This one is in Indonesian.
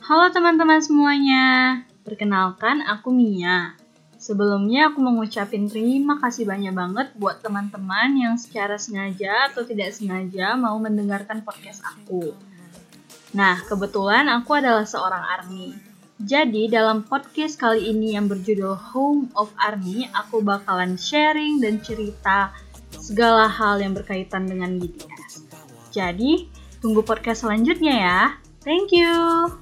Halo teman-teman semuanya, perkenalkan aku Mia. Sebelumnya aku mengucapin terima kasih banyak banget buat teman-teman yang secara sengaja atau tidak sengaja mau mendengarkan podcast aku. Nah, kebetulan aku adalah seorang ARMY. Jadi, dalam podcast kali ini yang berjudul Home of ARMY, aku bakalan sharing dan cerita segala hal yang berkaitan dengan BTS. Jadi, tunggu podcast selanjutnya ya. Thank you.